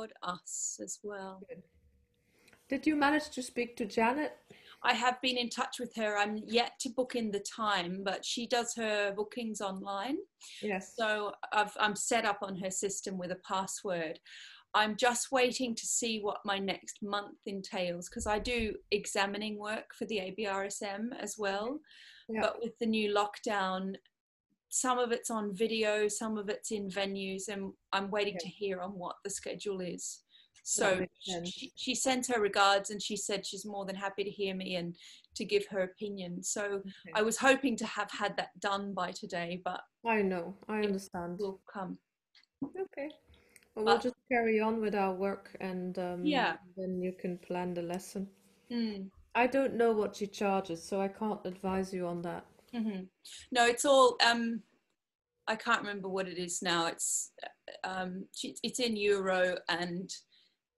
record us as well. Did you manage to speak to Janet? I have been in touch with her. I'm yet to book in the time, but she does her bookings online. Yes. So I've, I'm set up on her system with a password. I'm just waiting to see what my next month entails because I do examining work for the ABRSM as well. Yeah. But with the new lockdown, some of it's on video, some of it's in venues, and I'm waiting Okay. to hear on what the schedule is. So she, she sent her regards and she said she's more than happy to hear me and to give her opinion. So Okay. I was hoping to have had that done by today, but I know, I understand. will come. Okay. Well, we'll just carry on with our work and um, Yeah. then you can plan the lesson. Mm. I don't know what she charges, so I can't advise you on that. Hmm No, it's all. Um, I can't remember what it is now. It's um, it's in euro, and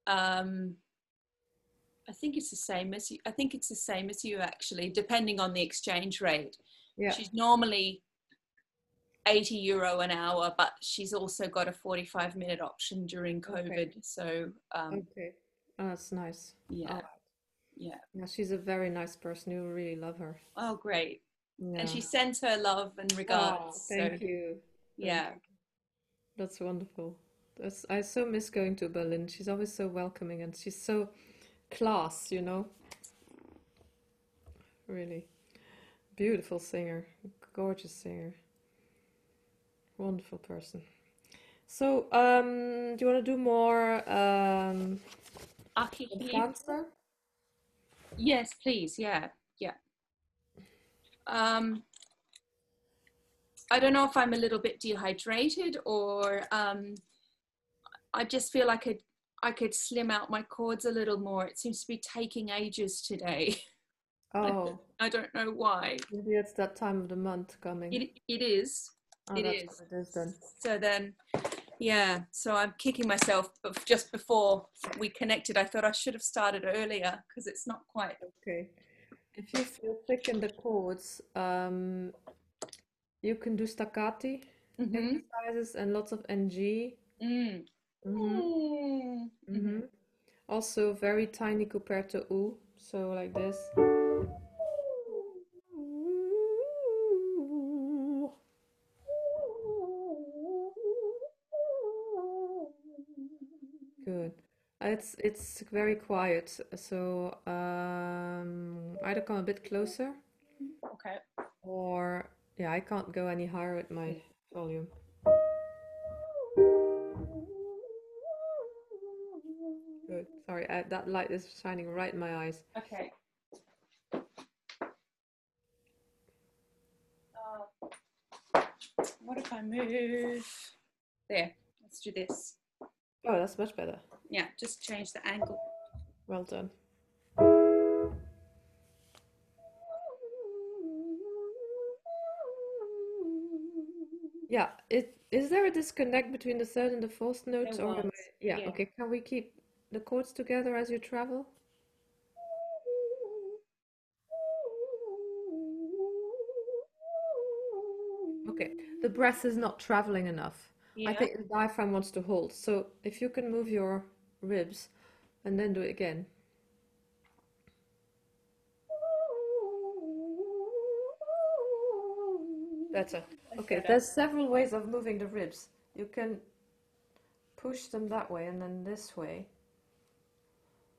um, I think it's the same as you. I think it's the same as you actually, depending on the exchange rate. Yeah. She's normally eighty euro an hour, but she's also got a forty-five minute option during COVID. Okay. So um, Okay. Oh, that's nice. yeah, Alright. yeah. Yeah, she's a very nice person. You really love her. Oh, great! Yeah. And she sends her love and Oh, regards. thank so, you. Thank Yeah. you. That's wonderful. That's, I so miss going to Berlin. She's always so welcoming and she's so class, you know. Really. Beautiful singer, gorgeous singer. Wonderful person. So, um, do you want to do more um, Aki, can you- dancer? Yes, please. Yeah, yeah. Um, I don't know if I'm a little bit dehydrated or um, I just feel like I could, I could slim out my cords a little more. It seems to be taking ages today. Oh, I don't know why. maybe it's that time of the month coming. It, it is. Oh, it is. it is then. So then, yeah, so I'm kicking myself. But just before we connected, I thought I should have started earlier because it's not quite. Okay. If you feel thick in the cords, um, you can do staccati Mhm. exercises and lots of NG. Mm. Mhm, Mm. mhm. Also very tiny coperto U, so like this. It's it's very quiet, so um, either come a bit closer Okay. or yeah, I can't go any higher with my volume. Good. Sorry, I, that light is shining right in my eyes. Okay. Uh, what if I move? There. Let's do this. Oh, that's much better. Yeah, just change the angle. Well done. Yeah, it is there a disconnect between the third and the fourth notes, There or am I- yeah, yeah. okay. Can we keep the cords together as you travel? Okay, the breath is not traveling enough. Yeah. I think the diaphragm wants to hold. So if you can move your ribs and then do it again. Better. Okay, there's several ways of moving the ribs. You can push them that way and then this way.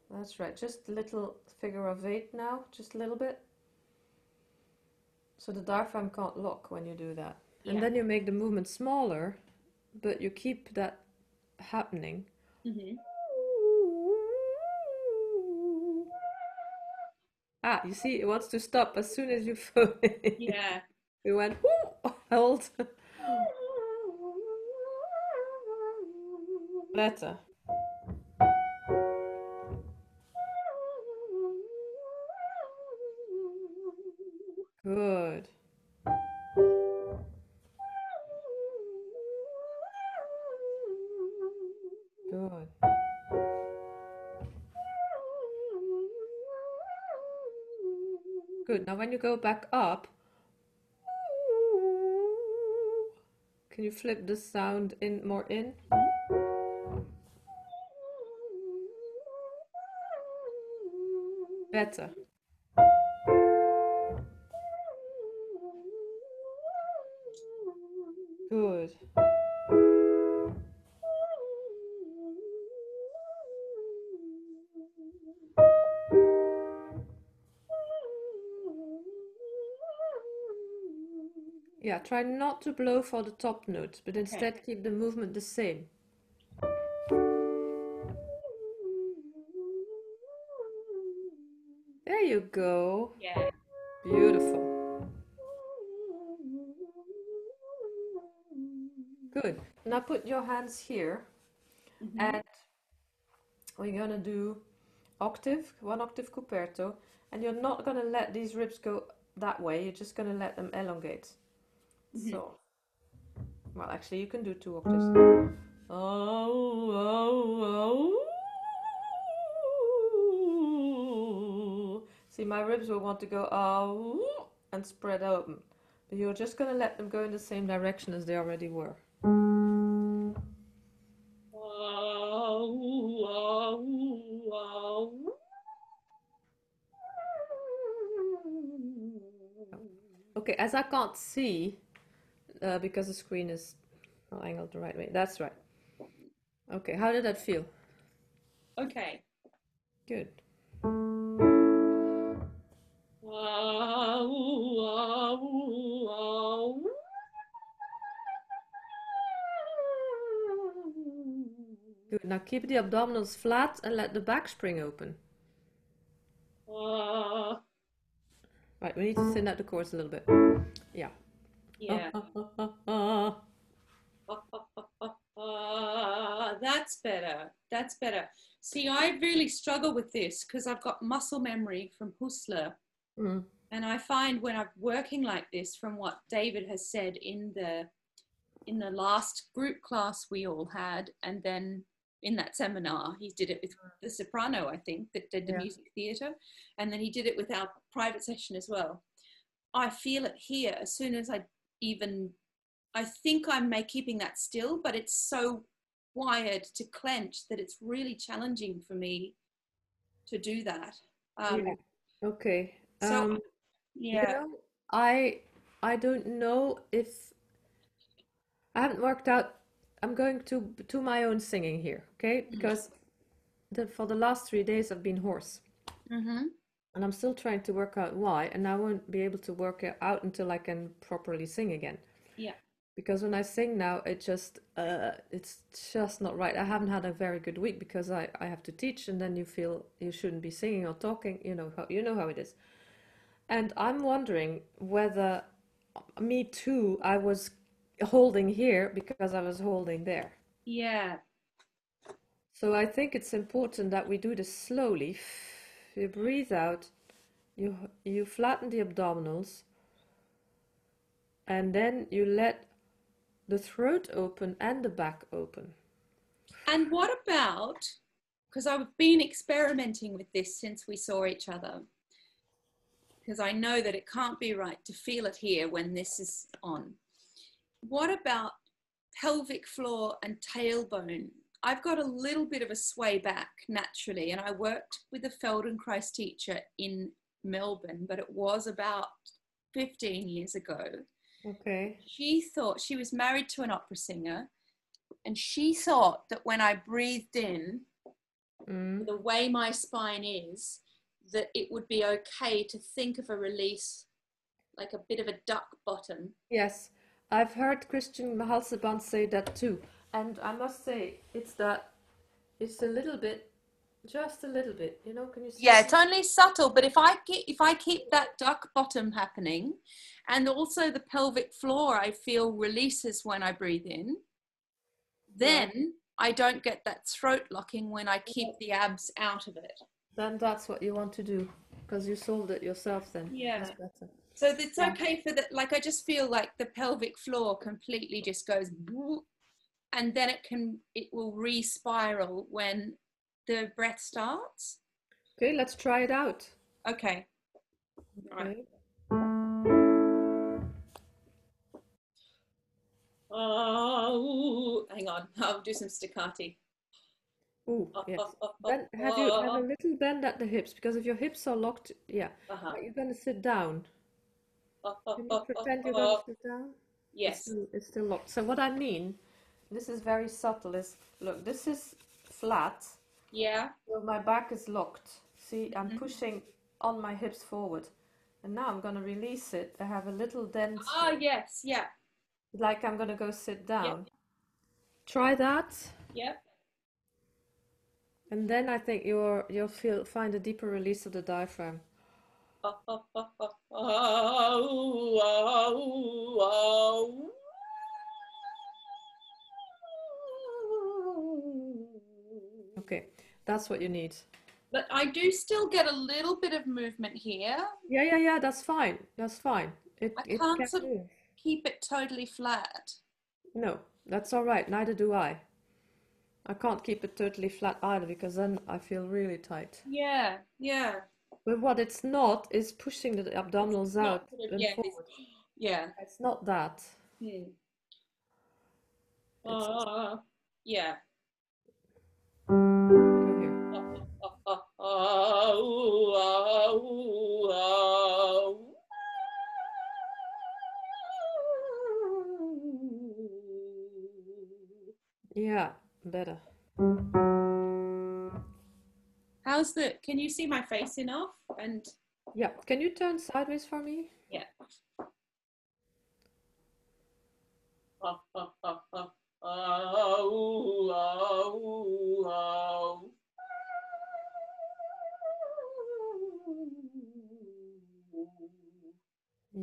That's right. Just a little figure of eight now, just a little bit. So the diaphragm can't lock when you do that. And then you make the movement smaller, but you keep that happening. Mhm. Ah, you see, it wants to stop as soon as you feel it. Yeah. we went hold. Better. Now when you go back up, can you flip the sound in more in? Better. Try not to blow for the top notes, but instead keep the movement the same. There you go. Yeah. Beautiful. Good. Now put your hands here Mhm. and we're gonna do octave, one octave coperto, and you're not gonna let these ribs go that way, you're just gonna let them elongate. Mhm. So, well, actually, you can do two octaves. Oh, oh, oh. See, my ribs will want to go oh and spread open, but you're just gonna let them go in the same direction as they already were. Okay, as I can't see, uh, because the screen is not angled the right way. That's right. Okay, how did that feel? Okay. Good. Good. Now keep the abdominals flat and let the back spring open. Right, we need to thin out the cords a little bit. Yeah. Yeah. Ah, that's better. That's better. See, I really struggle with this because I've got muscle memory from Husler. Mm. And I find when I'm working like this, from what David has said in the in the last group class we all had, and then in that seminar, he did it with the soprano, I think, that did the Yeah. music theatre, and then he did it with our private session as well. I feel it here as soon as I even I think I'm may keeping that still, but it's so wired to clench that it's really challenging for me to do that. Um, Yeah. Okay. So, Um, yeah. You know, I I don't know if I haven't worked out. I'm going to to my own singing here, okay? Because the, for the last three days I've been hoarse, Mm-hmm. And I'm still trying to work out why, and I won't be able to work it out until I can properly sing again. Yeah. Because when I sing now, it just uh, it's just not right. I haven't had a very good week because I I have to teach, and then you feel you shouldn't be singing or talking. You know how you know how it is. And I'm wondering whether me too, I was holding here because I was holding there. Yeah. So I think it's important that we do this slowly. You breathe out, you you flatten the abdominals, and then you let the throat open and the back open. And what about, because I've been experimenting with this since we saw each other, because I know that it can't be right to feel it here when this is on. What about pelvic floor and tailbone? I've got a little bit of a sway back naturally, and I worked with a Feldenkrais teacher in Melbourne, but it was about 15 years ago. Okay. she thought she was married to an opera singer and she thought that when i breathed in Mm. the way my spine is that it would be okay to think of a release like a bit of a duck bottom Yes, I've heard Christian Mahalsaban say that too. And I must say, it's that, it's a little bit, just a little bit, you know, can you see? yeah it's only subtle but if i keep if i keep that duck bottom happening and also the pelvic floor i feel releases when i breathe in then i don't get that throat locking when i keep the abs out of it Then that's what you want to do, because you sold it yourself then. Yeah. So it's okay for the like I just feel like the pelvic floor completely just goes and then it can it will re-spiral when the breath starts. Okay, let's try it out. Okay. Right. Okay. Oh, hang on. I'll do some staccati. Ooh, Uh, yes. uh, uh, uh, Then have you have a little bend at the hips because if your hips are locked, yeah. uh-huh. But you're gonna sit down. Can you pretend you're gonna uh, sit down? It's yes. still, it's still locked. So what I mean, this is very subtle, is look, this is flat, Yeah. so my back is locked. See, I'm Mhm. pushing on my hips forward. And now I'm gonna release it. I have a little dent Ah, here, yes. Yeah. like I'm gonna go sit down. Yep. Try that. Yep. And then I think you're you'll feel find a deeper release of the diaphragm. Uh, uh, uh, uh, oh, oh, oh. That's what you need. But I do still get a little bit of movement here. Yeah, yeah, yeah, that's fine. That's fine. It I can't can sort of keep it totally flat. No, that's all right. Neither do I. I can't keep it totally flat either because then I feel really tight. Yeah, yeah. But what it's not is pushing the abdominals out sort of, and yeah, it's, yeah. It's not that. Hmm. It's Uh, yeah. Yeah, better. How's the, can you see my face enough? And Yeah, can you turn sideways for me? yeah.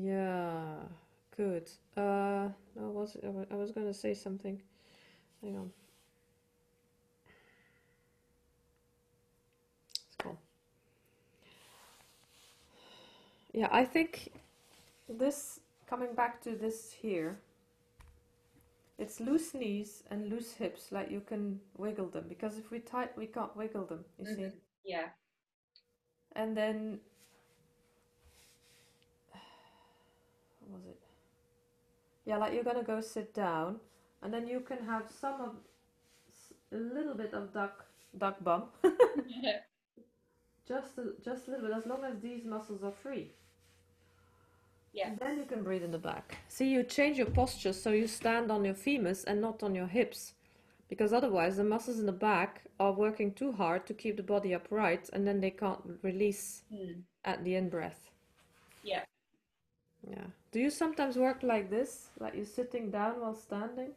Yeah, good. Uh, I was I was gonna say something. Hang on. It's gone. Yeah, I think this coming back to this here. It's loose knees and loose hips, like you can wiggle them. Because if we tight, we can't wiggle them. You see. Mhm. Yeah. And then was it? Yeah, like you're gonna go sit down, and then you can have some of a little bit of duck duck bum, just a, just a little bit, as long as these muscles are free. Yeah. And then you can breathe in the back. See, you change your posture so you stand on your femurs and not on your hips, because otherwise the muscles in the back are working too hard to keep the body upright, and then they can't release Hmm. at the in breath. Yeah. Yeah. Do you sometimes work like this, like you're sitting down while standing?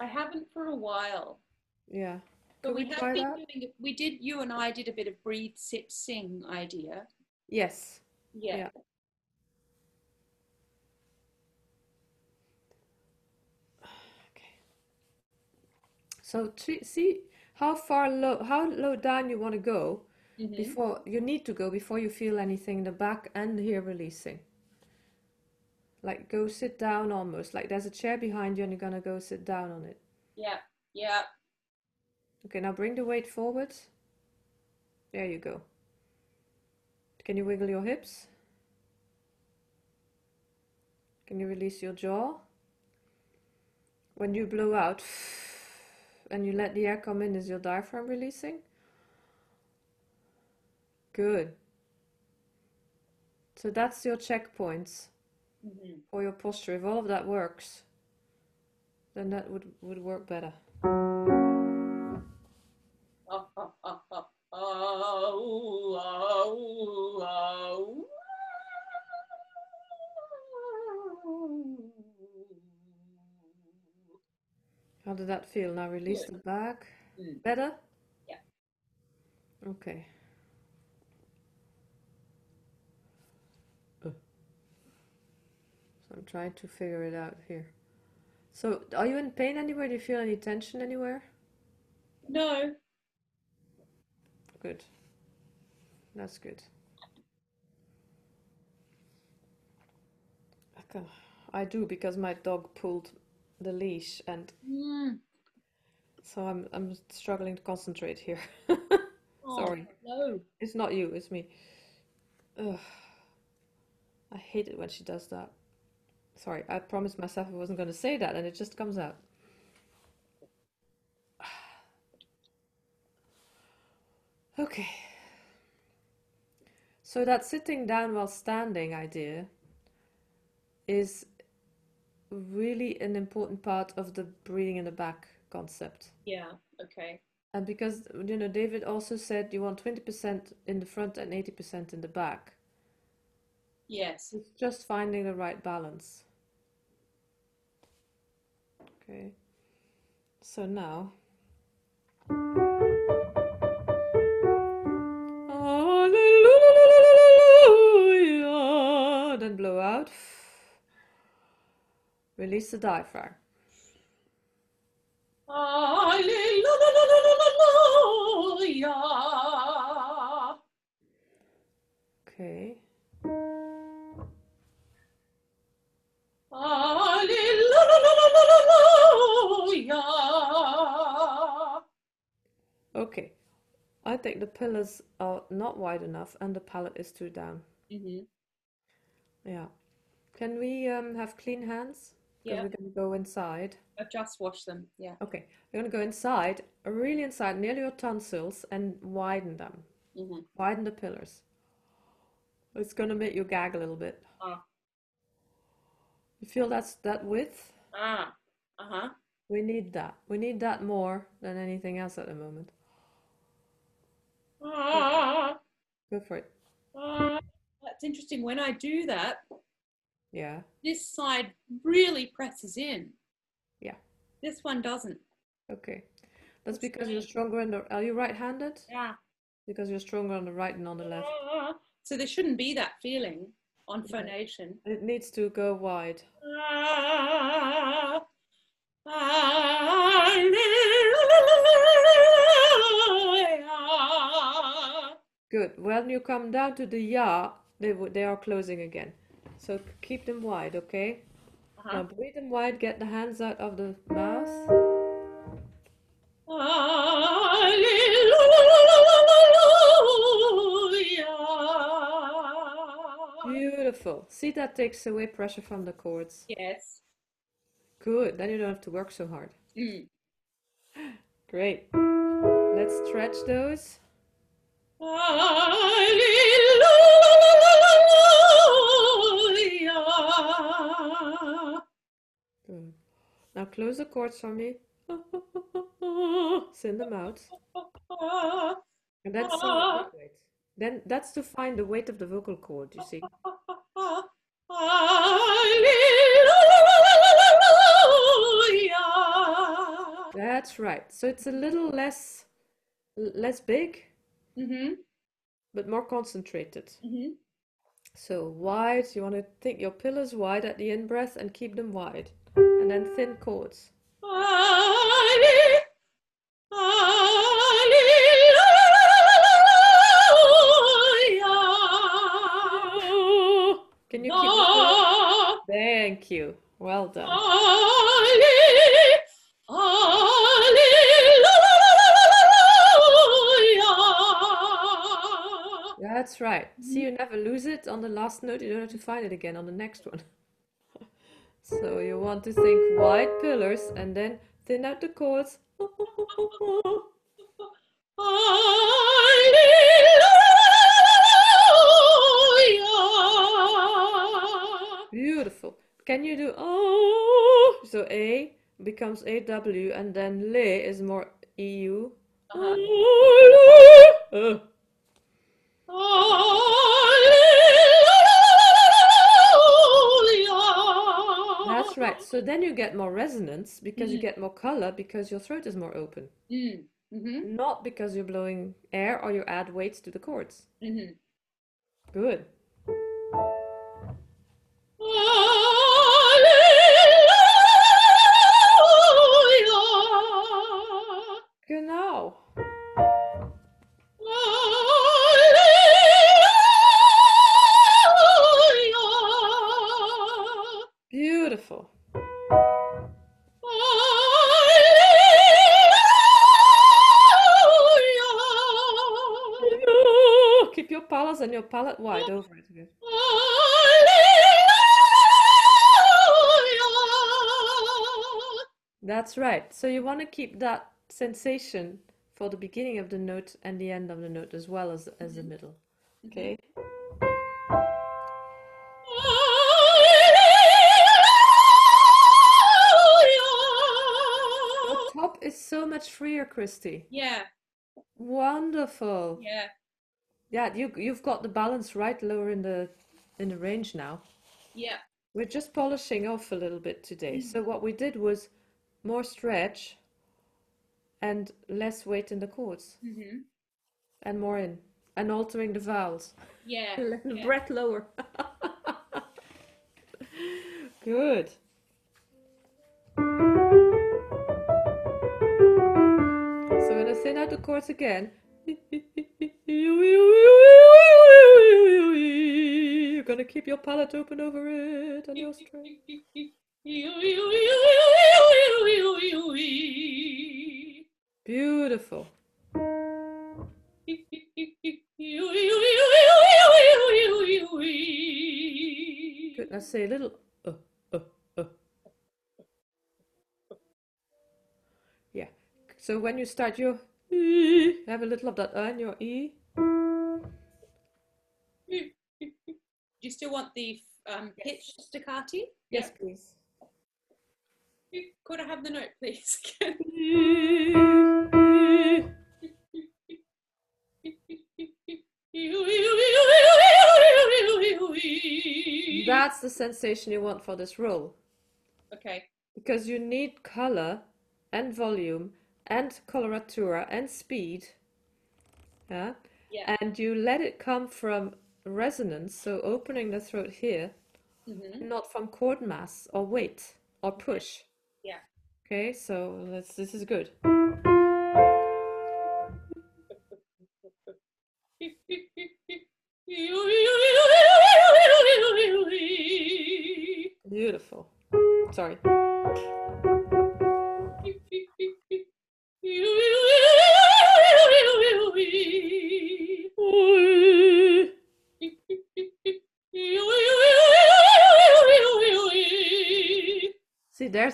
I haven't for a while. Yeah. But Could we we have been that? doing it. We did, you and I did a bit of breathe, sit, sing idea. Yes. Yeah. Yeah. Okay. So see how far low, how low down you want to go Mhm. before you need to go before you feel anything in the back and here releasing. Like go sit down almost, like there's a chair behind you and you're gonna go sit down on it. Yeah. Yeah. Okay, now bring the weight forward. There you go. Can you wiggle your hips? Can you release your jaw? When you blow out and you let the air come in, is your diaphragm releasing? Good. So that's your checkpoints Mhm. for your posture. If all of that works, then that would, would work better. How did that feel? Now release Good. the back. Mm. Better? Yeah. Okay. So I'm trying to figure it out here. So are you in pain anywhere? Do you feel any tension anywhere? No. Good. That's good. I I do because my dog pulled the leash and Mm. so I'm I'm struggling to concentrate here. Oh, Sorry. no. It's not you, it's me. Ugh. I hate it when she does that. Sorry, I promised myself I wasn't going to say that, and it just comes out. Okay. So that sitting down while standing idea is really an important part of the breathing in the back concept. Yeah. Okay. And because, you know, David also said you want 20% in the front and 80% in the back. Yes. It's just finding the right balance. Okay. So now. Hallelujah. Then blow out. Release the diaphragm. Hallelujah. Okay. Hallelujah. Okay. I think the pillars are not wide enough and the palate is too down. Mhm. Yeah. Can we um, have clean hands? Yeah. we're going to go inside. I've just washed them. Yeah. Okay. We're going to go inside, really inside, near your tonsils, and widen them. Mhm. Widen the pillars. It's going to make you gag a little bit. Ah. You feel that's that width? Ah. Uh huh. We need that. We need that more than anything else at the moment. Ah. Go for it. Ah. That's interesting. When I do that, Yeah. this side really presses in. Yeah. This one doesn't. Okay. That's because you're stronger in the. Are you right-handed? Yeah. Because you're stronger on the right and on the left. Ah. So there shouldn't be that feeling on phonation. It needs to go wide. Ah. Good. When you come down to the ya, they they are closing again. So keep them wide, okay? Now Uh-huh. breathe them wide. Get the hands out of the mouth. Beautiful. See, that takes away pressure from the cords. Yes. Good. Then you don't have to work so hard. Mm. Great. Let's stretch those. Hallelujah. Good. Now close the cords for me. Send them out. And that's so. Then that's to find the weight of the vocal cord, you see. That's right. So it's a little less less big, Mm-hmm. but more concentrated. Mm-hmm. So wide, you want to think your pillars wide at the in breath and keep them wide. And then thin cords. Can you keep? Thank you. Well done. That's right. See, you mm. never lose it on the last note. You don't have to find it again on the next one. So you want to think wide pillars and then thin out the cords. Can you do oh? So A becomes AW and then Le is more EU. Uh, That's right. So then you get more resonance because you Mhm. get more color because your throat is more open. Mm. Mm-hmm. Not because you're blowing air or you add weights to the cords. Mm-hmm. Good. Genau. And your palate wide over it. Good. That's right. So you want to keep that sensation for the beginning of the note and the end of the note as well as as the mm-hmm. middle. Okay. The top is so much freer, Christy. Yeah, Wonderful. yeah. Yeah, you you've got the balance right lower in the in the range now. Yeah. We're just polishing off a little bit today. So what we did was more stretch and less weight in the cords hmm and more in and altering the vowels. Yeah. the yeah. breath lower. Good. So when I thin out the cords again, you're gonna keep your palate open over it on your string. Beautiful. Good. Now say a little. Uh, uh, uh. Yeah. So when you start your have a little of that uh in your E. Do you still want the um, pitch staccati? Yes, please. Could I have the note, please? That's the sensation you want for this roll. okay. Because you need color and volume and coloratura and speed. Yeah? Yeah. And you let it come from resonance, so opening the throat here, hmm not from cord mass or weight or push. Yeah. Okay, so this is good. Beautiful. Sorry.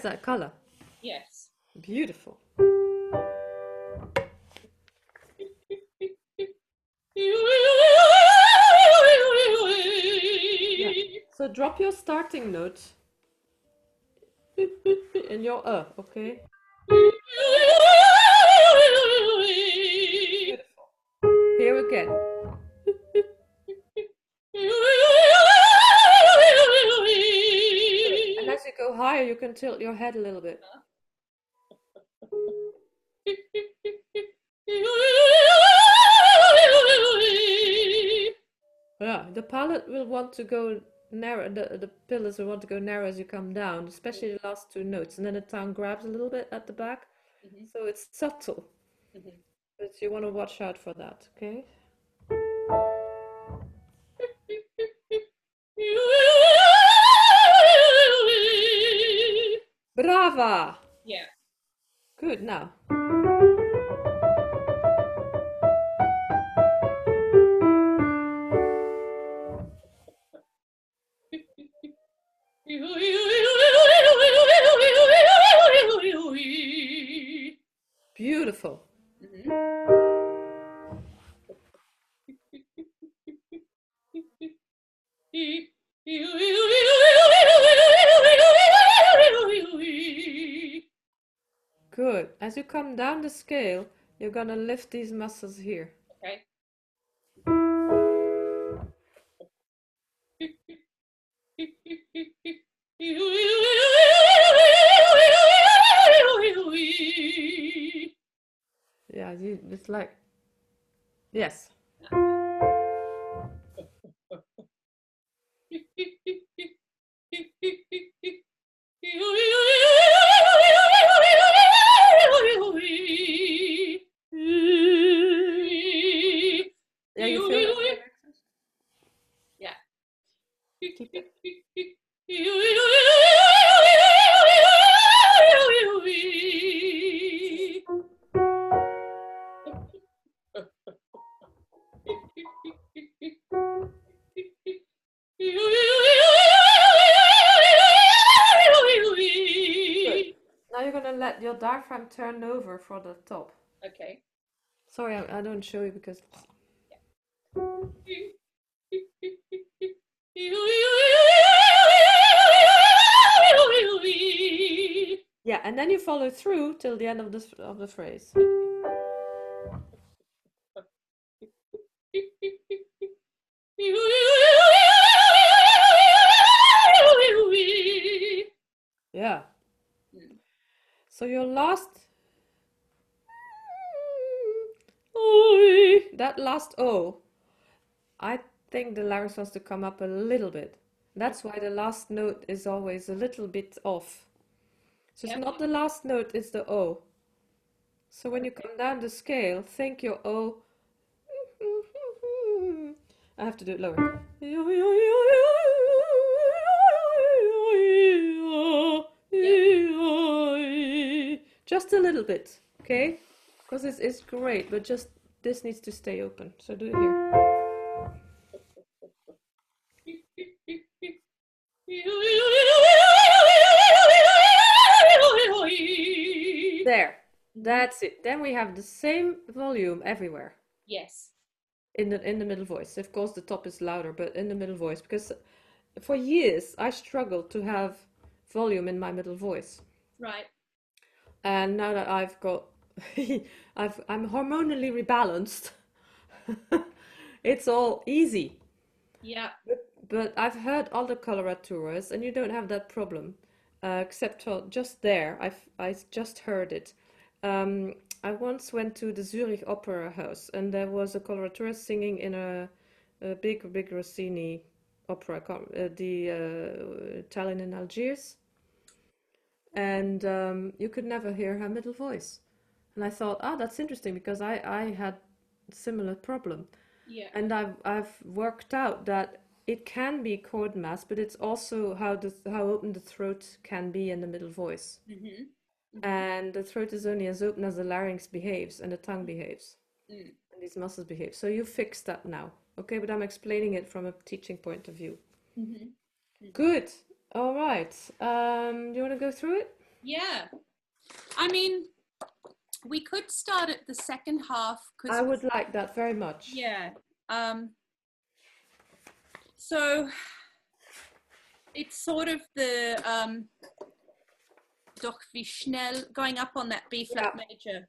There's that color. Yes. Beautiful. So drop your starting note in your uh, okay? Can tilt your head a little bit. Yeah, the palate will want to go narrow, the, the pillars will want to go narrow as you come down, especially the last two notes. And then the tongue grabs a little bit at the back. Mhm. So it's subtle. Mhm. But you want to watch out for that, okay? Brava! Yeah. Good, now. Beautiful. Mm-hmm. Good. As you come down the scale, you're gonna lift these muscles here. Okay. Yeah, you, it's like, yes. Keep it. Now you're gonna let your diaphragm turn over for the top. Okay. Sorry, I, I don't show you because. Yeah, and then you follow through till the end of the of the phrase. Yeah. So your last that last O, I think the larynx wants to come up a little bit. That's why the last note is always a little bit off. So it's Yep. not the last note, it's the O. So when you come down the scale, think your O. I have to do it lower. Just a little bit, okay? Because this is great, but just this needs to stay open. So do it here. There. That's it. Then we have the same volume everywhere Yes. in the in the middle voice. Of course, the top is louder, but in the middle voice because for years I struggled to have volume in my middle voice. Right. And now that I've got, I've, I'm hormonally rebalanced, it's all easy. Yeah. But I've heard other coloraturas, and you don't have that problem, uh, except for just there. I've I just heard it. Um, I once went to the Zurich Opera House, and there was a coloratura singing in a, a big, big Rossini opera, uh, the uh, Italian in Algiers and um, you could never hear her middle voice. And I thought, ah, that's interesting because I, I had a similar problem. Yeah. And I've, I've worked out that it can be cord mass, but it's also how the how open the throat can be in the middle voice. Mm-hmm. And the throat is only as open as the larynx behaves and the tongue behaves. Mm. And these muscles behave. So you fix that now. Okay, but I'm explaining it from a teaching point of view. Mm-hmm. Good. All right. Um, do you want to go through it? Yeah. I mean, we could start at the second half because I would like that very much. Yeah. Um, so it's sort of the um, Doch wie schnell going up on that B flat major.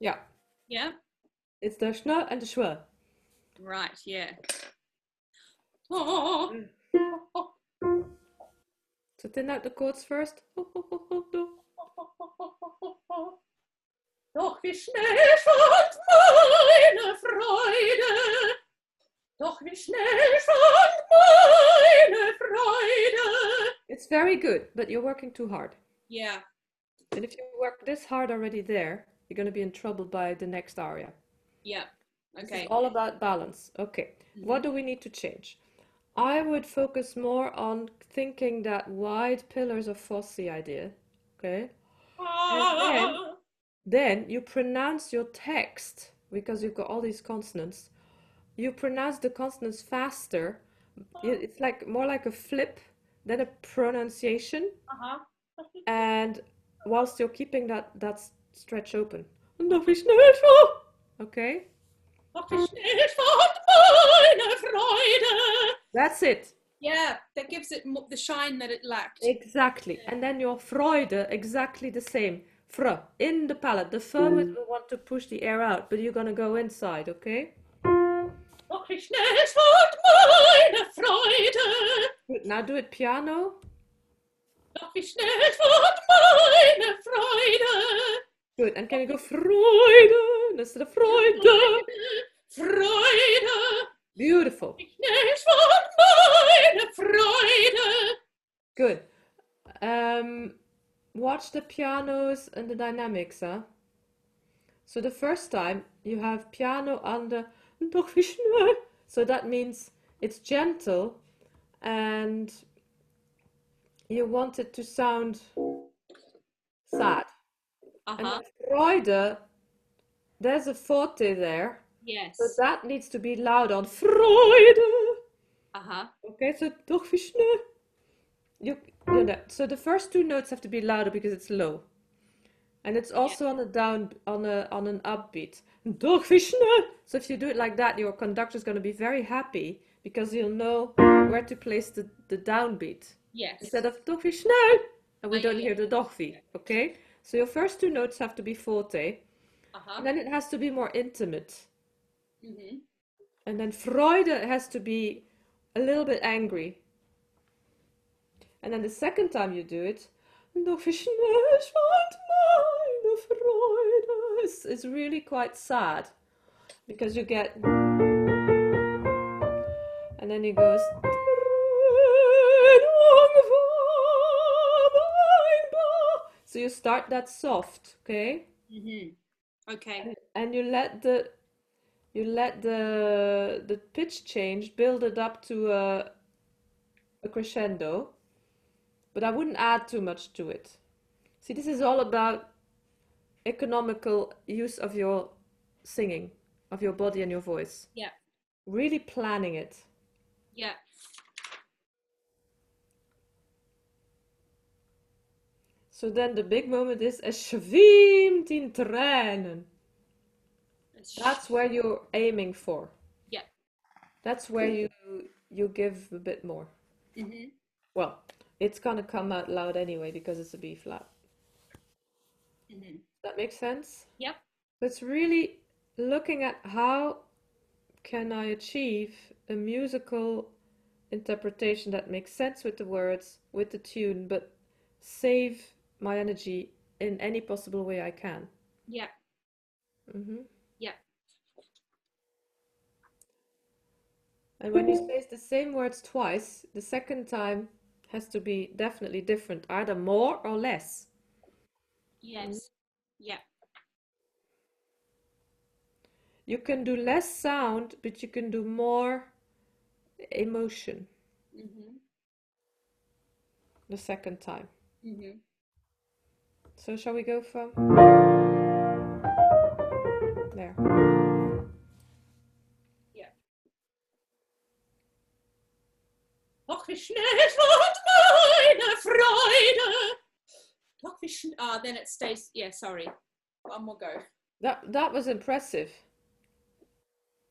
Yeah. Yeah. It's the schna and the schwa. Right. Yeah. Oh. So thin out the cords first. Doch wie schnell fand meine Freude. Doch wie schnell fand meine Freude. It's very good, but you're working too hard. Yeah. And if you work this hard already there, you're going to be in trouble by the next aria. Yeah. Okay. is all about balance. Okay. What do we need to change? I would focus more on thinking that wide pillars of fauces idea. Okay. Ah. Then you pronounce your text because you've got all these consonants. You pronounce the consonants faster. It's like more like a flip than a pronunciation, Uh-huh. and whilst you're keeping that that stretch open. Nog wie schnell. Okay, Doch wie schnell fand Freude. that's it. Yeah, that gives it the shine that it lacked. Exactly. And then your Freude, exactly the same. Fr, in the palate. The F will want to push the air out, but you're gonna go inside, okay? Doch wie schnell fand meine Freude. Good. Now do it piano. Doch wie schnell fand meine Freude. Good. And can you go Freude instead of Freude? Freude. Beautiful. Wie schnell fand meine Freude. Good. Um, watch the pianos and the dynamics, huh? So the first time you have piano under doch wie schnell. So that means it's gentle and you want it to sound sad. And Uh-huh. then Freude, there's a forte there. Yes. So that needs to be loud on Freude. Uh-huh. Okay, so doch wie schnell. You do that. So the first two notes have to be louder because it's low. And it's also on a down on a on an upbeat. So if you do it like that, your conductor is going to be very happy because he'll know where to place the, the downbeat Yes. instead of doch schnell. And we Ah, don't yeah, hear the doch. Okay? So your first two notes have to be forte. Uh-huh. And then it has to be more intimate. hmm And then Freude has to be a little bit angry. And then the second time you do it, Doch wie schnell meine Freude, is, is really quite sad. Because you get. And then it goes. So you start that soft, okay? hmm Okay. and you let the you let the the pitch change build it up to a, a crescendo but i wouldn't add too much to it see this is all about economical use of your singing of your body and your voice Yeah. really planning it Yeah. so then the big moment is schwimmt in Tränen that's where you're aiming for Yeah. That's where you you give a bit more. hmm Well, it's gonna come out loud anyway because it's a B flat. hmm That makes sense? Yep. It's really looking at how can I achieve a musical interpretation that makes sense with the words, with the tune, but save my energy in any possible way I can. Yeah. hmm Yeah. And when you say the same words twice, the second time has to be definitely different, either more or less. Yes. Yeah. You can do less sound, but you can do more emotion hmm the second time. hmm So shall we go from there? Yeah. Doch wie schnell schwand Schnell. Ah, then it stays. Yeah, sorry. One more go. That that was impressive.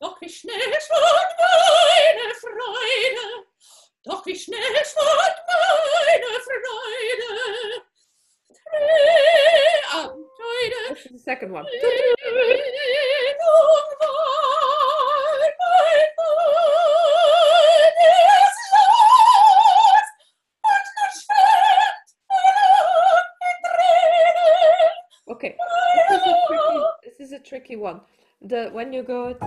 Doch wie schnell schwand meine Freude. Doch wie schnell schwand meine Freude. Ah, Freude. This is the second one. 51. The when you go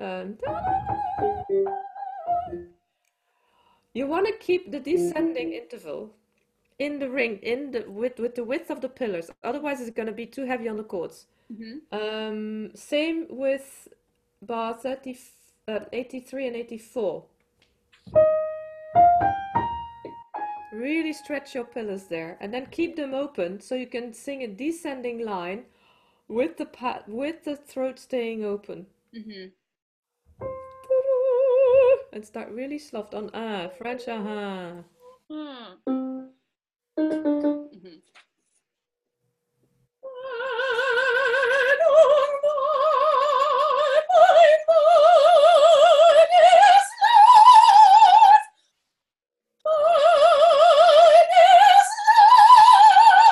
um, you want to keep the descending interval in the ring in the with with the width of the pillars otherwise it's going to be too heavy on the cords mm-hmm. um, same with bar 30, uh, 83 and 84 really stretch your pillars there and then keep them open so you can sing a descending line with the pat with the throat staying open. Mhm. And start really soft on ah, French ah. Trennung war mein banges los Mann ist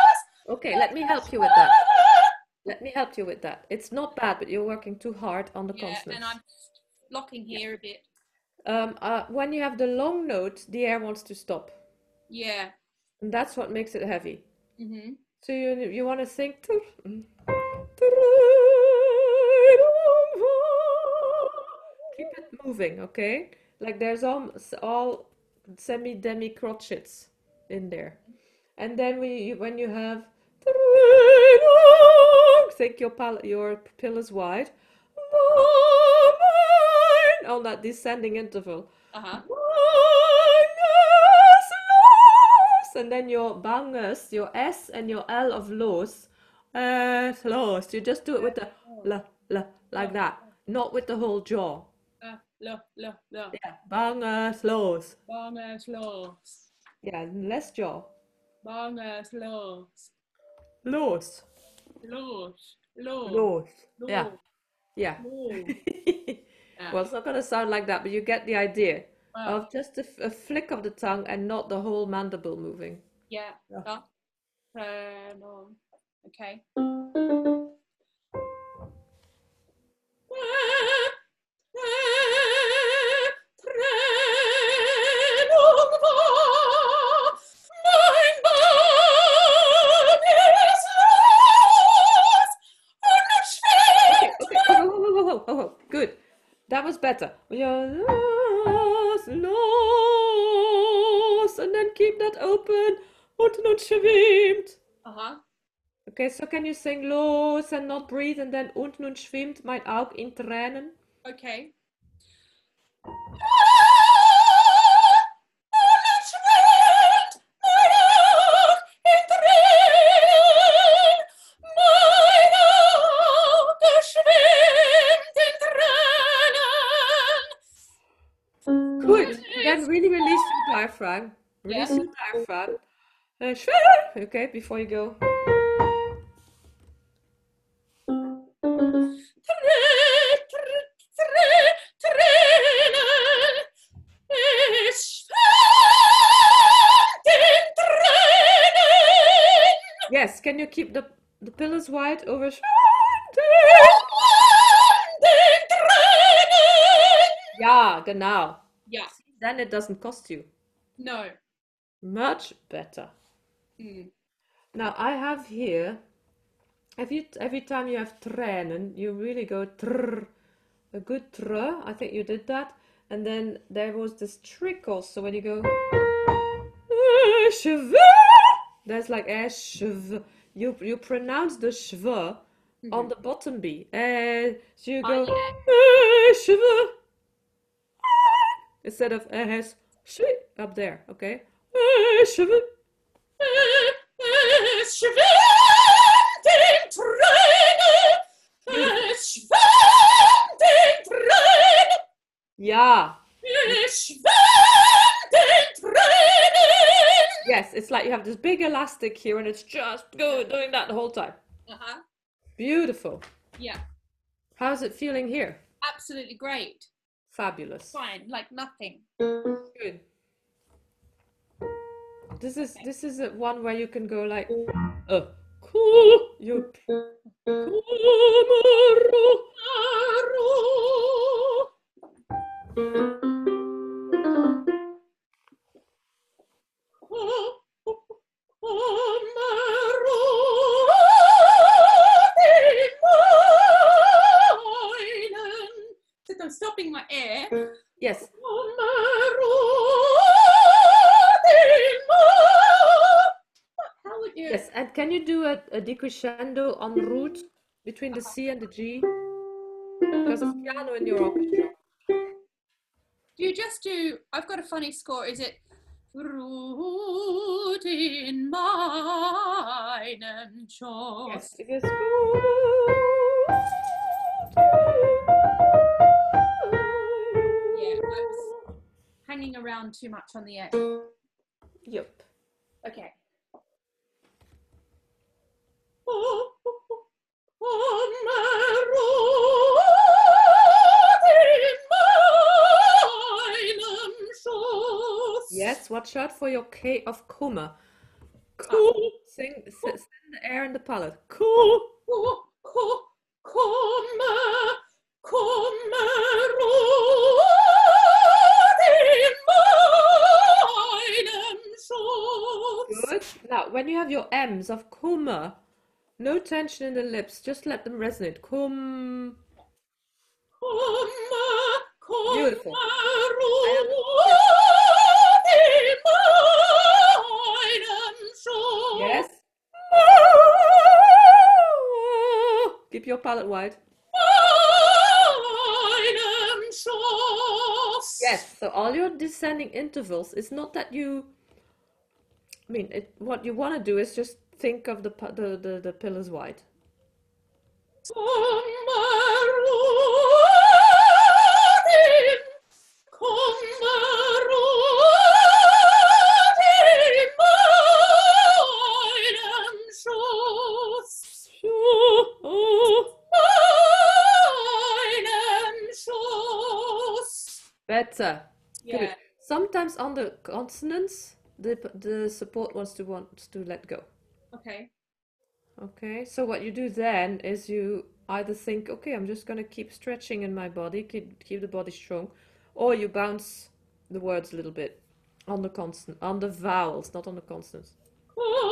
los Okay, let me help you with that. Let me help you with that. It's not bad, but you're working too hard on the Yeah, consonants. and I'm locking here a bit. Um, uh, when you have the long note, the air wants to stop. Yeah. And that's what makes it heavy. Mhm. So you you want to sing. Keep it moving, okay? Like there's all all semi demi crotchets in there, and then we when you have take your pal your pillars wide on that descending interval. Uh-huh. And then your banges, your S and your L of los, uh, los. You just do it with the la la like that, not with the whole jaw. Uh, lo, lo, lo. Yeah, banges los. Banges los. Yeah, less jaw. Banges los. Los. Los. Los. Los. Yeah. Yeah. Los. Yeah. Well, it's not going to sound like that, but you get the idea Wow. of just a flick of the tongue and not the whole mandible moving. Yeah. Yeah. Okay. Okay, That was better. You're los, los, and then keep that open. Und nun schwimmt. Uh-huh. Okay, so can you sing los and not breathe and then und nun schwimmt mein Auge in Tränen? Okay. Release. Yeah. Your diaphragm. Uh. Okay, before you go. Yes, can you keep the the pillars wide over? Ja, genau. Yeah. Then it doesn't cost you. No. Much better. Mm. Now I have here, every every time you have tränen, you really go trrr, a good tr. I think you did that, and then there was this trick also when you go. "Eh, shv," There's like a shv. You you pronounce the shv on the bottom B. Eh, so you Oh, go yeah. "Eh, shv," instead of shv up there. Okay. Yeah. Yes, it's like you have this big elastic here and it's just go doing that the whole time. Uh-huh. Beautiful. Yeah. How's it feeling here? Absolutely great. Fabulous. Fine. Like nothing. Good. This is this is a one where you can go like oh, cool you stopping my air. Yes. How would you? Yes, and can you do a, a decrescendo on ruht between the C and the G? Because it's piano in your orchestra. Do you just do? I've got a funny score. Is it? Fruit in meinem Schoß. Yes, it is. Was hanging around too much on the end. Yep. Okay. Yes, watch out for your K of Kummer. Cool. Sing, s- send the air in the palate. Cool. Good. Now, when you have your M's of Kummer, no tension in the lips, just let them resonate. Kum. Beautiful. Yes. Keep your palate wide. Yes. So all your descending intervals is not that you. I mean, it, what you want to do is just think of the the the, the pillars wide. Better. Yeah. Good. Sometimes on the consonants, the the support wants to wants to let go. Okay. Okay, so what you do then is you either think, okay, I'm just gonna keep stretching in my body, keep keep the body strong, or you bounce the words a little bit on the constant on the vowels, not on the consonants.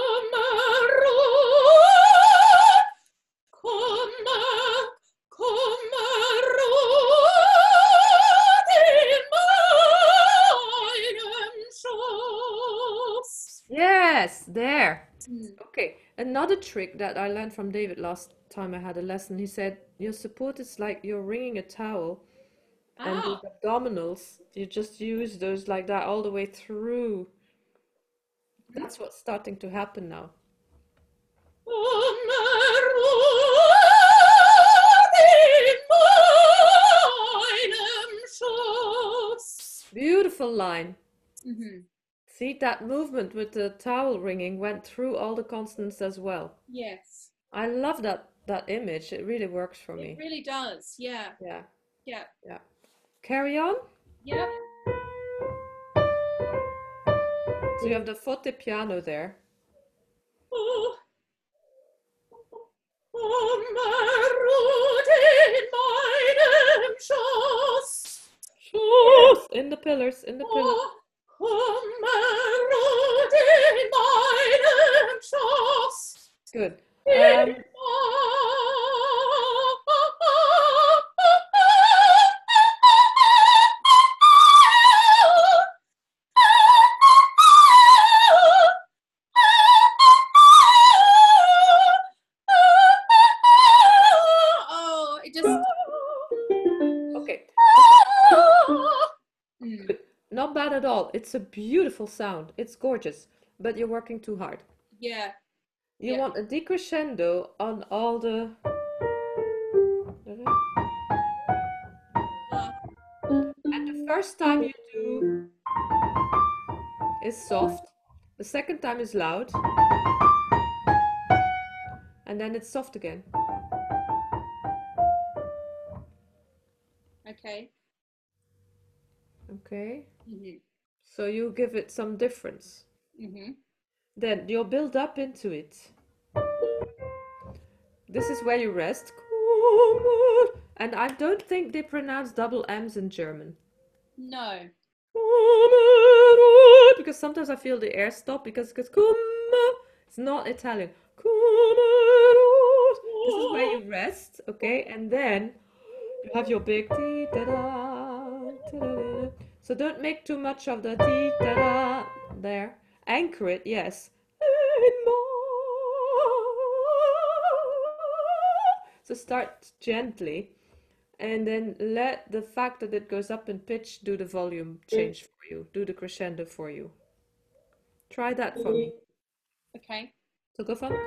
Mm. Okay, another trick that I learned from David last time I had a lesson, he said your support is like you're wringing a towel and Ah, those abdominals, you just use those like that all the way through. That's what's starting to happen now. Beautiful line. mhm. See, that movement with the towel wringing went through all the consonants as well. Yes. I love that that image. It really works for It me. really does. Yeah. Yeah, Yeah. yeah. Carry on. Yeah. So you have the forte piano there. Oh. Oh, In the pillars, in the pillars. Good. Um, at all. It's a beautiful sound. It's gorgeous, but you're working too hard. Yeah. You Yeah. want a decrescendo on all the. Uh, And the first time you do is soft, the second time is loud, and then it's soft again. okay. Okay, Mhm. So you give it some difference. Mhm. Then you'll build up into it. This is where you rest. And I don't think they pronounce double M's in German. No. Because sometimes I feel the air stop because it's it's not Italian. This is where you rest, okay? And then you have your big So don't make too much of the ti da da there. Anchor it, yes. So start gently and then let the fact that it goes up in pitch do the volume mm. change for you, do the crescendo for you. Try that for me. Okay. So go from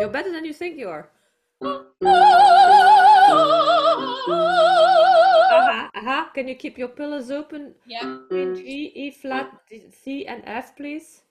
You're better than you think you are. Aha, aha. Can you keep your pillars open Yeah. G, E flat, C, and F, please?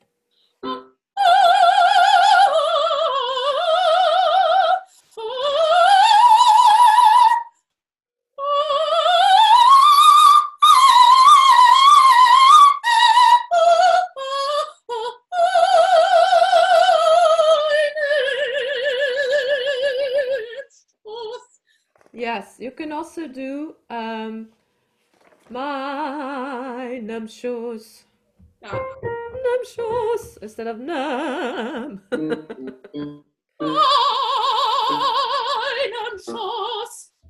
Can also do um, meinem Schoß, No. nem Schoß instead of nam.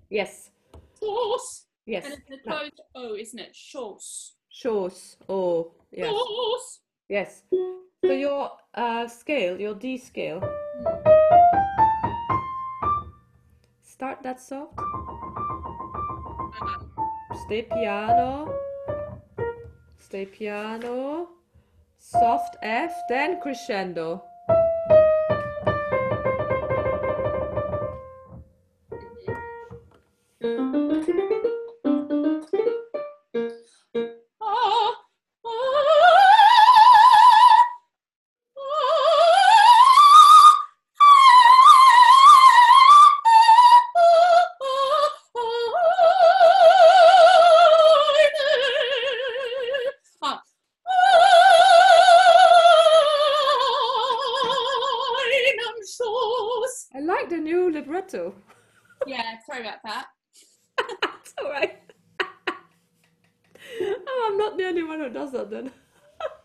yes, yes. And it's No. O, isn't it? Shows. Schoß. Oh, yes, Shows. yes. So your uh, scale, your D scale, Uh, Stay piano. Stay piano. Soft F, then crescendo.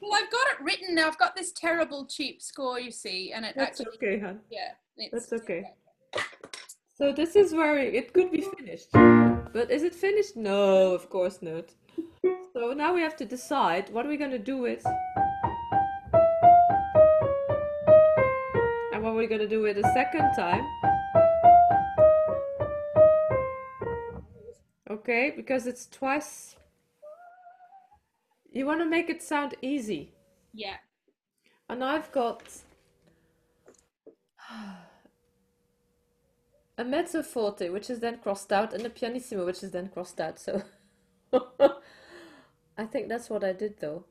Well, I've got it written now. I've got this terrible cheap score, you see, and it That's actually, okay, hon. yeah, it's, That's okay. So this is where it could be finished. But is it finished? No, of course not. So now we have to decide what are we going to do with and what we're going to do with a second time. Okay, because it's twice. You want to make it sound easy. Yeah. And I've got a mezzo forte, which is then crossed out, and a pianissimo, which is then crossed out. So I think that's what I did though.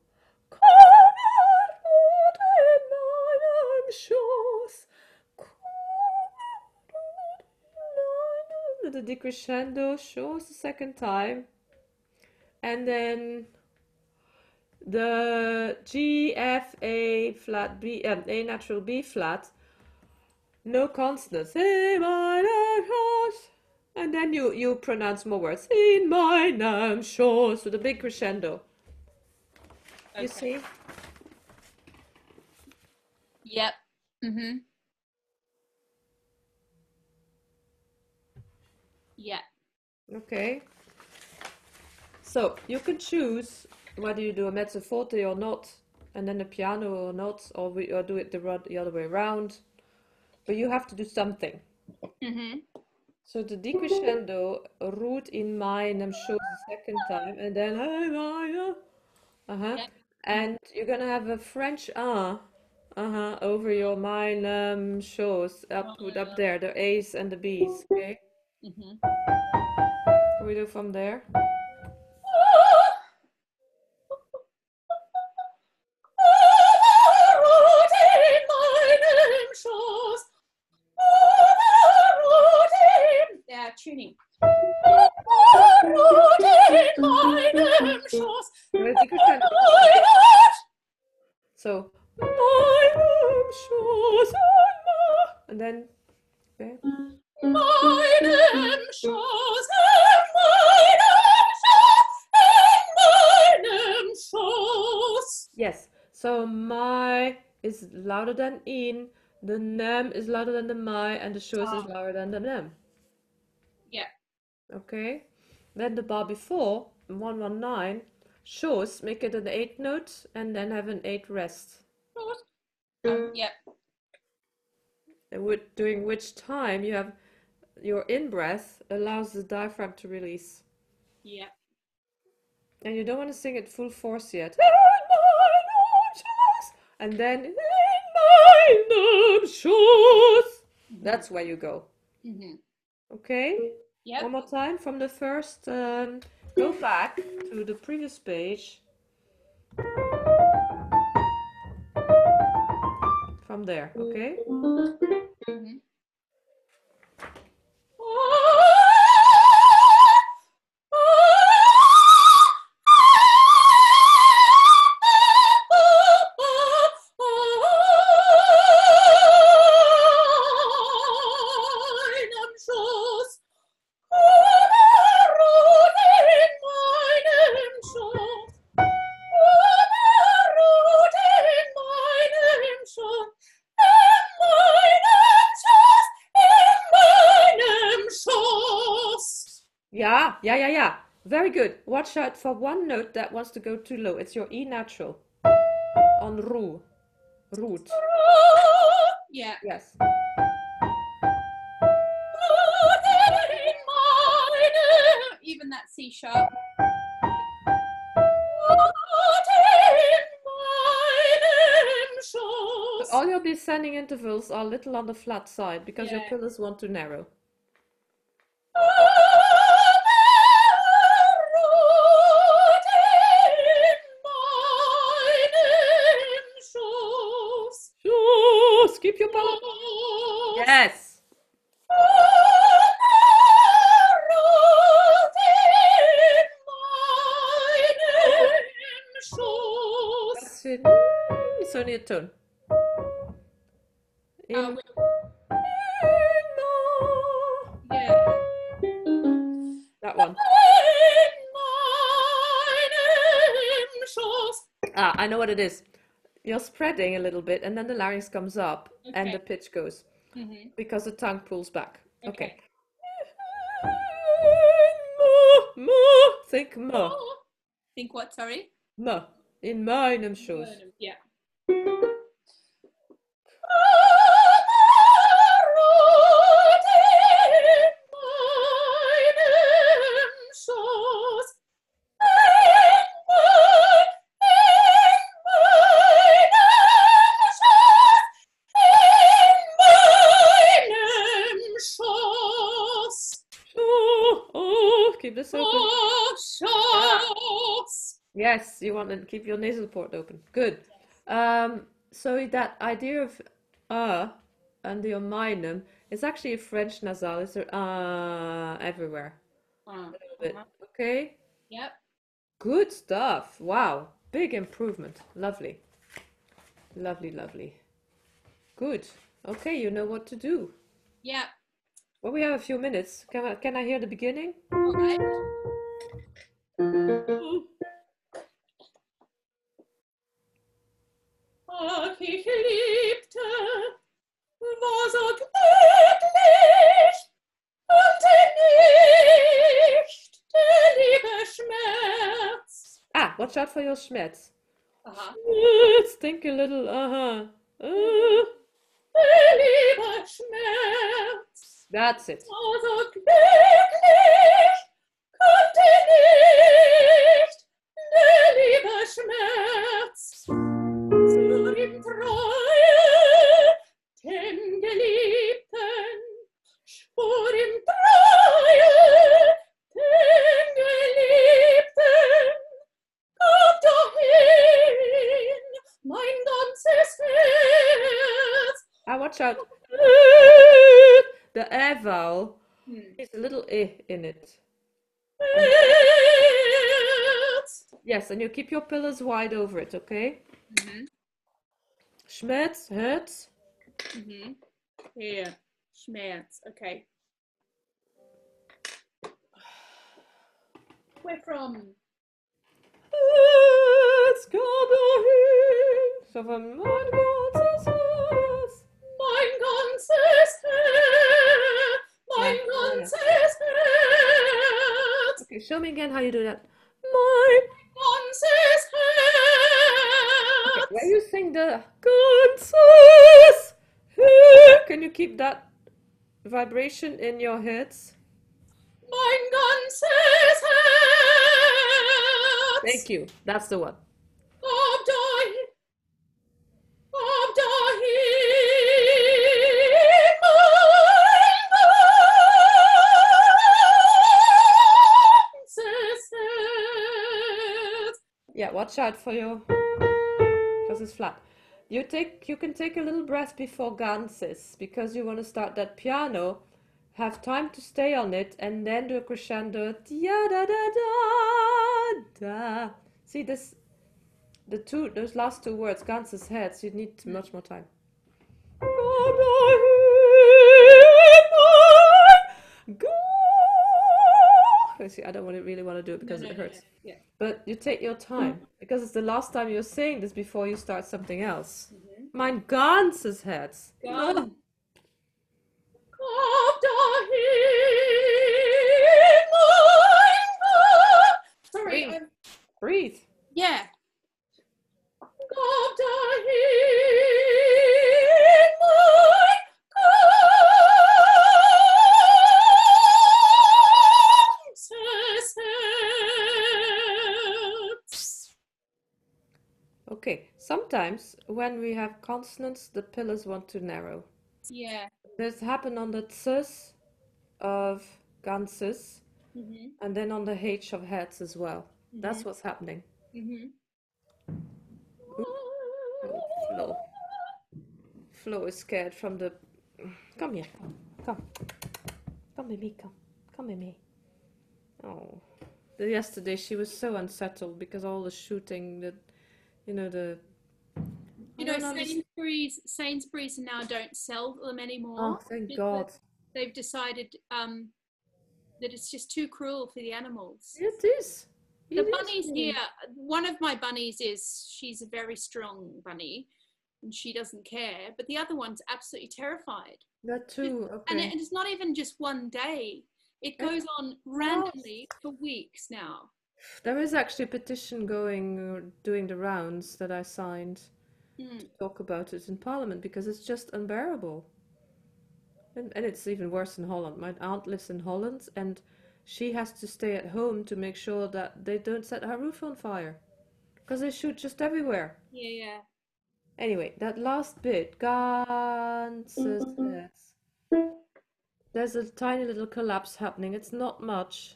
The decrescendo shows the second time, and then the G, F, A flat B, um, A natural B flat, no consonants. A minor shows, and then you you pronounce more words. In meinem Schoß with a big crescendo. You see? Yep. Mm-hmm. Yeah. Okay. So you can choose whether you do a mezzo forte or not, and then a piano or not, or we or do it the, the other way around. But you have to do something. Mm-hmm. So the decrescendo ruht in meinem shows the second time, and then uh-huh, Yep. and you're gonna have a French ah, uh-huh, over your meinem shows up with up there, the A's and the B's. Okay, Mm-hmm. can we do from there? Is louder than the my, and the shoes is Ah. louder than the nem. Yeah. Okay. Then the bar before, 119, shoes make it an eight note and then have an eight rest. Um, yep. And with, during which time you have your in breath allows the diaphragm to release. Yeah. And you don't want to sing it full force yet. And then in meinem Schoß. That's where you go. Mm-hmm. Okay? Yep. One more time from the first. Um, go back to the previous page. From there, okay? Mm-hmm. Yeah, yeah, yeah, yeah. Very good. Watch out for one note that wants to go too low. It's your E natural on Ru. Root. Yeah. Yes. Even that C sharp. But all your descending intervals are a little on the flat side because your pillars want to narrow. Keep your. Yes. It's only a tone. In- Uh, yeah. that one. Ah, I know what it is. You're spreading a little bit, and then the larynx comes up, and the pitch goes Mhm. because the tongue pulls back. Okay. Okay. Think mo. Think what? Sorry. Mo. In meinem Schoß. Yeah. Yes, you want to keep your nasal port open. Good. Um, so that idea of uh and your meinem is actually a French nasal. It's a uh everywhere. Uh, A little bit. Uh-huh. Okay. Yep. Good stuff. Wow. Big improvement. Lovely. Lovely, lovely. Good. Okay, you know what to do. Yep. Well, we have a few minutes. Can I, can I hear the beginning? All Ach, ich liebte, war so glücklich und nicht der liebe Schmerz. Ah, watch out for your Schmerz. Aha. Schmerz, think a little. Uh-huh. Uh, Der liebe Schmerz that's it. war so glücklich, konnte nicht der liebe Schmerz Treue, dem Geliebten, Treue, dem Geliebten, gab dahin mein ganzes Herz. Ah, watch out. The air vowel Hm. is a little eh in it. Yes, and you keep your pillars wide over it, okay? Mhm. Schmerz, Herz. Mhm. Here, Schmerz. Okay. We're from Herz, gab dahin. So von mein ganzes Herz. mein ganzes Herz, mein ganzes Herz, Okay, show me again how you do that. Mein. ganzes Herz. Where you sing the Herz. Can you keep that vibration in your heads? Mein ganzes Herz. Thank you. That's the one. Gab dahin, gab ganzes Yeah, watch out for your it's flat. You take you can take a little breath before ganzes because you want to start that piano, have time to stay on it, and then do a crescendo. Da da da da da. See this, the two those last two words, ganzes Herz. You need much more time. See, I don't want to really want to do it because No, it no, no, hurts. no. Yeah. But you take your time because it's the last time you're saying this before you start something else. Mein ganzes Herz. Gab dahin. Sorry. Breathe. Breathe. yeah. Sometimes when we have consonants, the pillars want to narrow. Yeah. This happened on the ts of ganzes Mhm. and then on the h of heads as well. That's Mhm. what's happening. Mhm. Oh, Flo. Flo is scared from the. Come here, come, come, with me, come, come with me. Oh, The- yesterday she was so unsettled because all the shooting, that, you know, the. You know, Sainsbury's Sainsbury's now don't sell them anymore. Oh, thank God. They've decided um, that it's just too cruel for the animals. It is. The It is bunnies here, one of my bunnies is she's a very strong bunny and she doesn't care, but the other one's absolutely terrified. That too. And Okay. it, it's not even just one day, it goes on randomly for weeks now. There is actually a petition going, uh, doing the rounds that I signed Mm. to talk about it in Parliament because it's just unbearable. And, and it's even worse in Holland. My aunt lives in Holland and she has to stay at home to make sure that they don't set her roof on fire because they shoot just everywhere. Yeah, yeah. Anyway, that last bit, ganzes. There's a tiny little collapse happening. It's not much.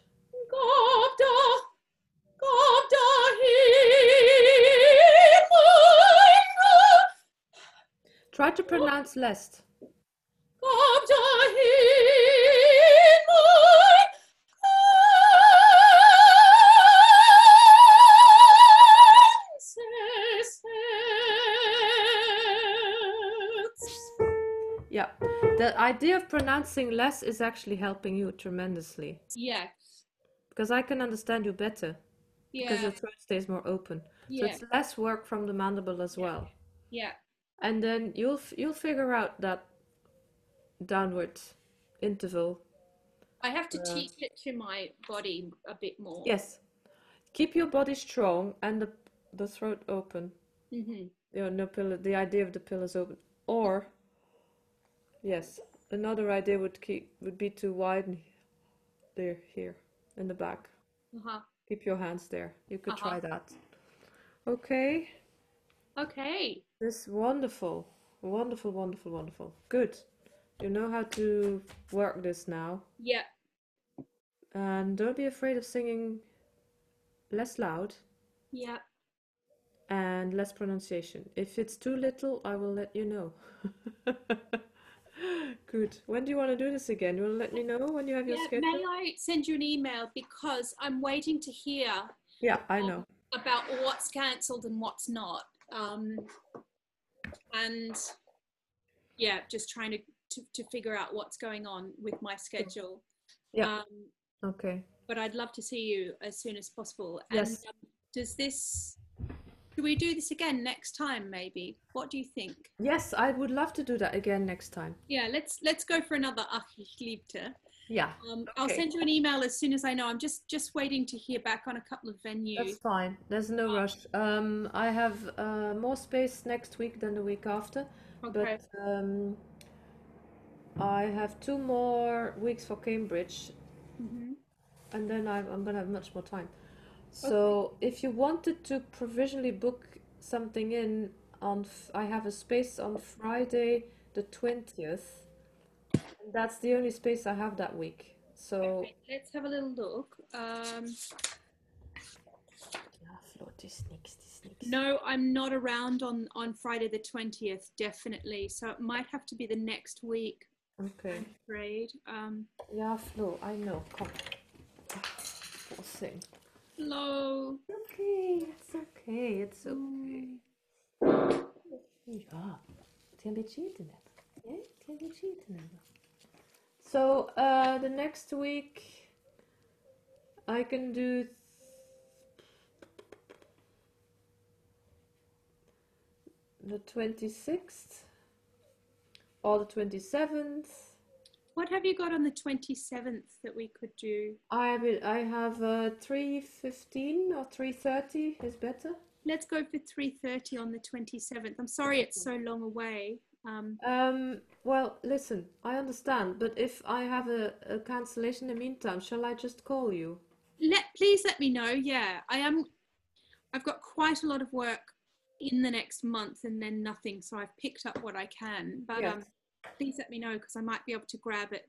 Gab Try to pronounce lest. gab da hin, mein ganzes Herz. Yeah, the idea of pronouncing less is actually helping you tremendously Yes. because I can understand you better Yeah. because your throat stays more open. Yeah. So it's less work from the mandible as well. Yeah. And then you'll f- you'll figure out that downward interval. I have to Uh, teach it to my body a bit more. Yes. Keep your body strong and the the throat open. hmm You know, no pillar. The idea of the pillars open. Or yes, another idea would keep would be to widen there here in the back. Uh-huh. Keep your hands there. You could Uh-huh. try that. Okay. Okay. This wonderful, wonderful, wonderful, wonderful. Good. You know how to work this now. Yeah. And don't be afraid of singing less loud Yeah. and less pronunciation. If it's too little, I will let you know. Good. When do you want to do this again? You want to let me know when you have your Yeah, schedule? may I send you an email because I'm waiting to hear Yeah, I um, know. about what's cancelled and what's not. Um, and yeah, just trying to, to, to figure out what's going on with my schedule. Yeah. Um, Okay. but I'd love to see you as soon as possible. Yes. And um, does this, do we do this again next time maybe? What do you think? Yes, I would love to do that again next time. Yeah, let's let's go for another Ach, ich liebte. Yeah, Um, I'll send you an email as soon as I know. I'm just just waiting to hear back on a couple of venues. that's fine. There's no rush. Um, I have uh, more space next week than the week after, okay. but um, I have two more weeks for Cambridge, Mhm. and then I'm, I'm gonna have much more time. So if you wanted to provisionally book something in on, f- I have a space on Friday the 20th. And that's the only space I have that week. So, Okay, let's have a little look. Um, ja, Flo, het is niks, het is niks. no, I'm not around on on Friday the twentieth, definitely. So it might have to be the next week. Okay. I'm afraid. Um, Ja, Flo, I know. Kom. We'll sing. hello. Okay, it's okay, it's okay. Ja, het een beetje eten hebben. Ja, het een beetje eten hebben. So, uh, the next week I can do the 26th or the 27th. What have you got on the twenty seventh that we could do? I have I have uh, 3.15 or 3.30 is better. Let's go for three thirty on the twenty seventh. I'm sorry it's so long away. Um, Um, well, listen, I understand, but if I have a, a cancellation in the meantime, shall I just call you? let please let me know. Yeah, I am. I've got quite a lot of work in the next month and then nothing. So I've picked up what I can. But Yes. um, please let me know because I might be able to grab it.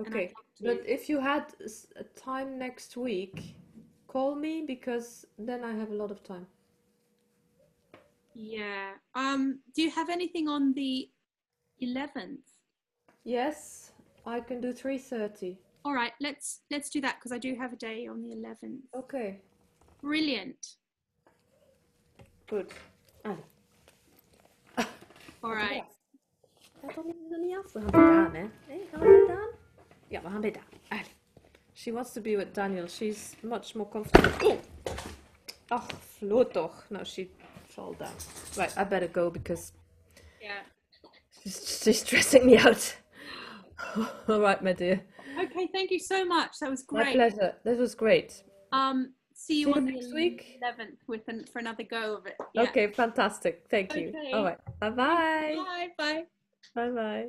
Okay, but if you had time next week, call me because then I have a lot of time. Yeah. Um, do you have anything on the 11th? Yes, I can do 3:30. All right, let's let's do that because I do have a day on the 11th. Okay, Brilliant. good. Allee. All right. Dat nog niet, nog niet af. We gaan dit aan, hè? Hey, gaan we dit aan? Ja, we gaan dit. Allee. She wants to be with Daniel. She's much more comfortable. Oh! Ach, floot toch. No, she fell down. Right, I better go because Yeah. She's, she's stressing me out. All right, my dear. Okay, thank you so much. That was great. My pleasure. This was great. Um, see you See you on next the week. 11th with an, for another go of it. Yeah. Okay, fantastic. Thank you. Okay. All right. Bye-bye. Bye. Bye. Bye-bye.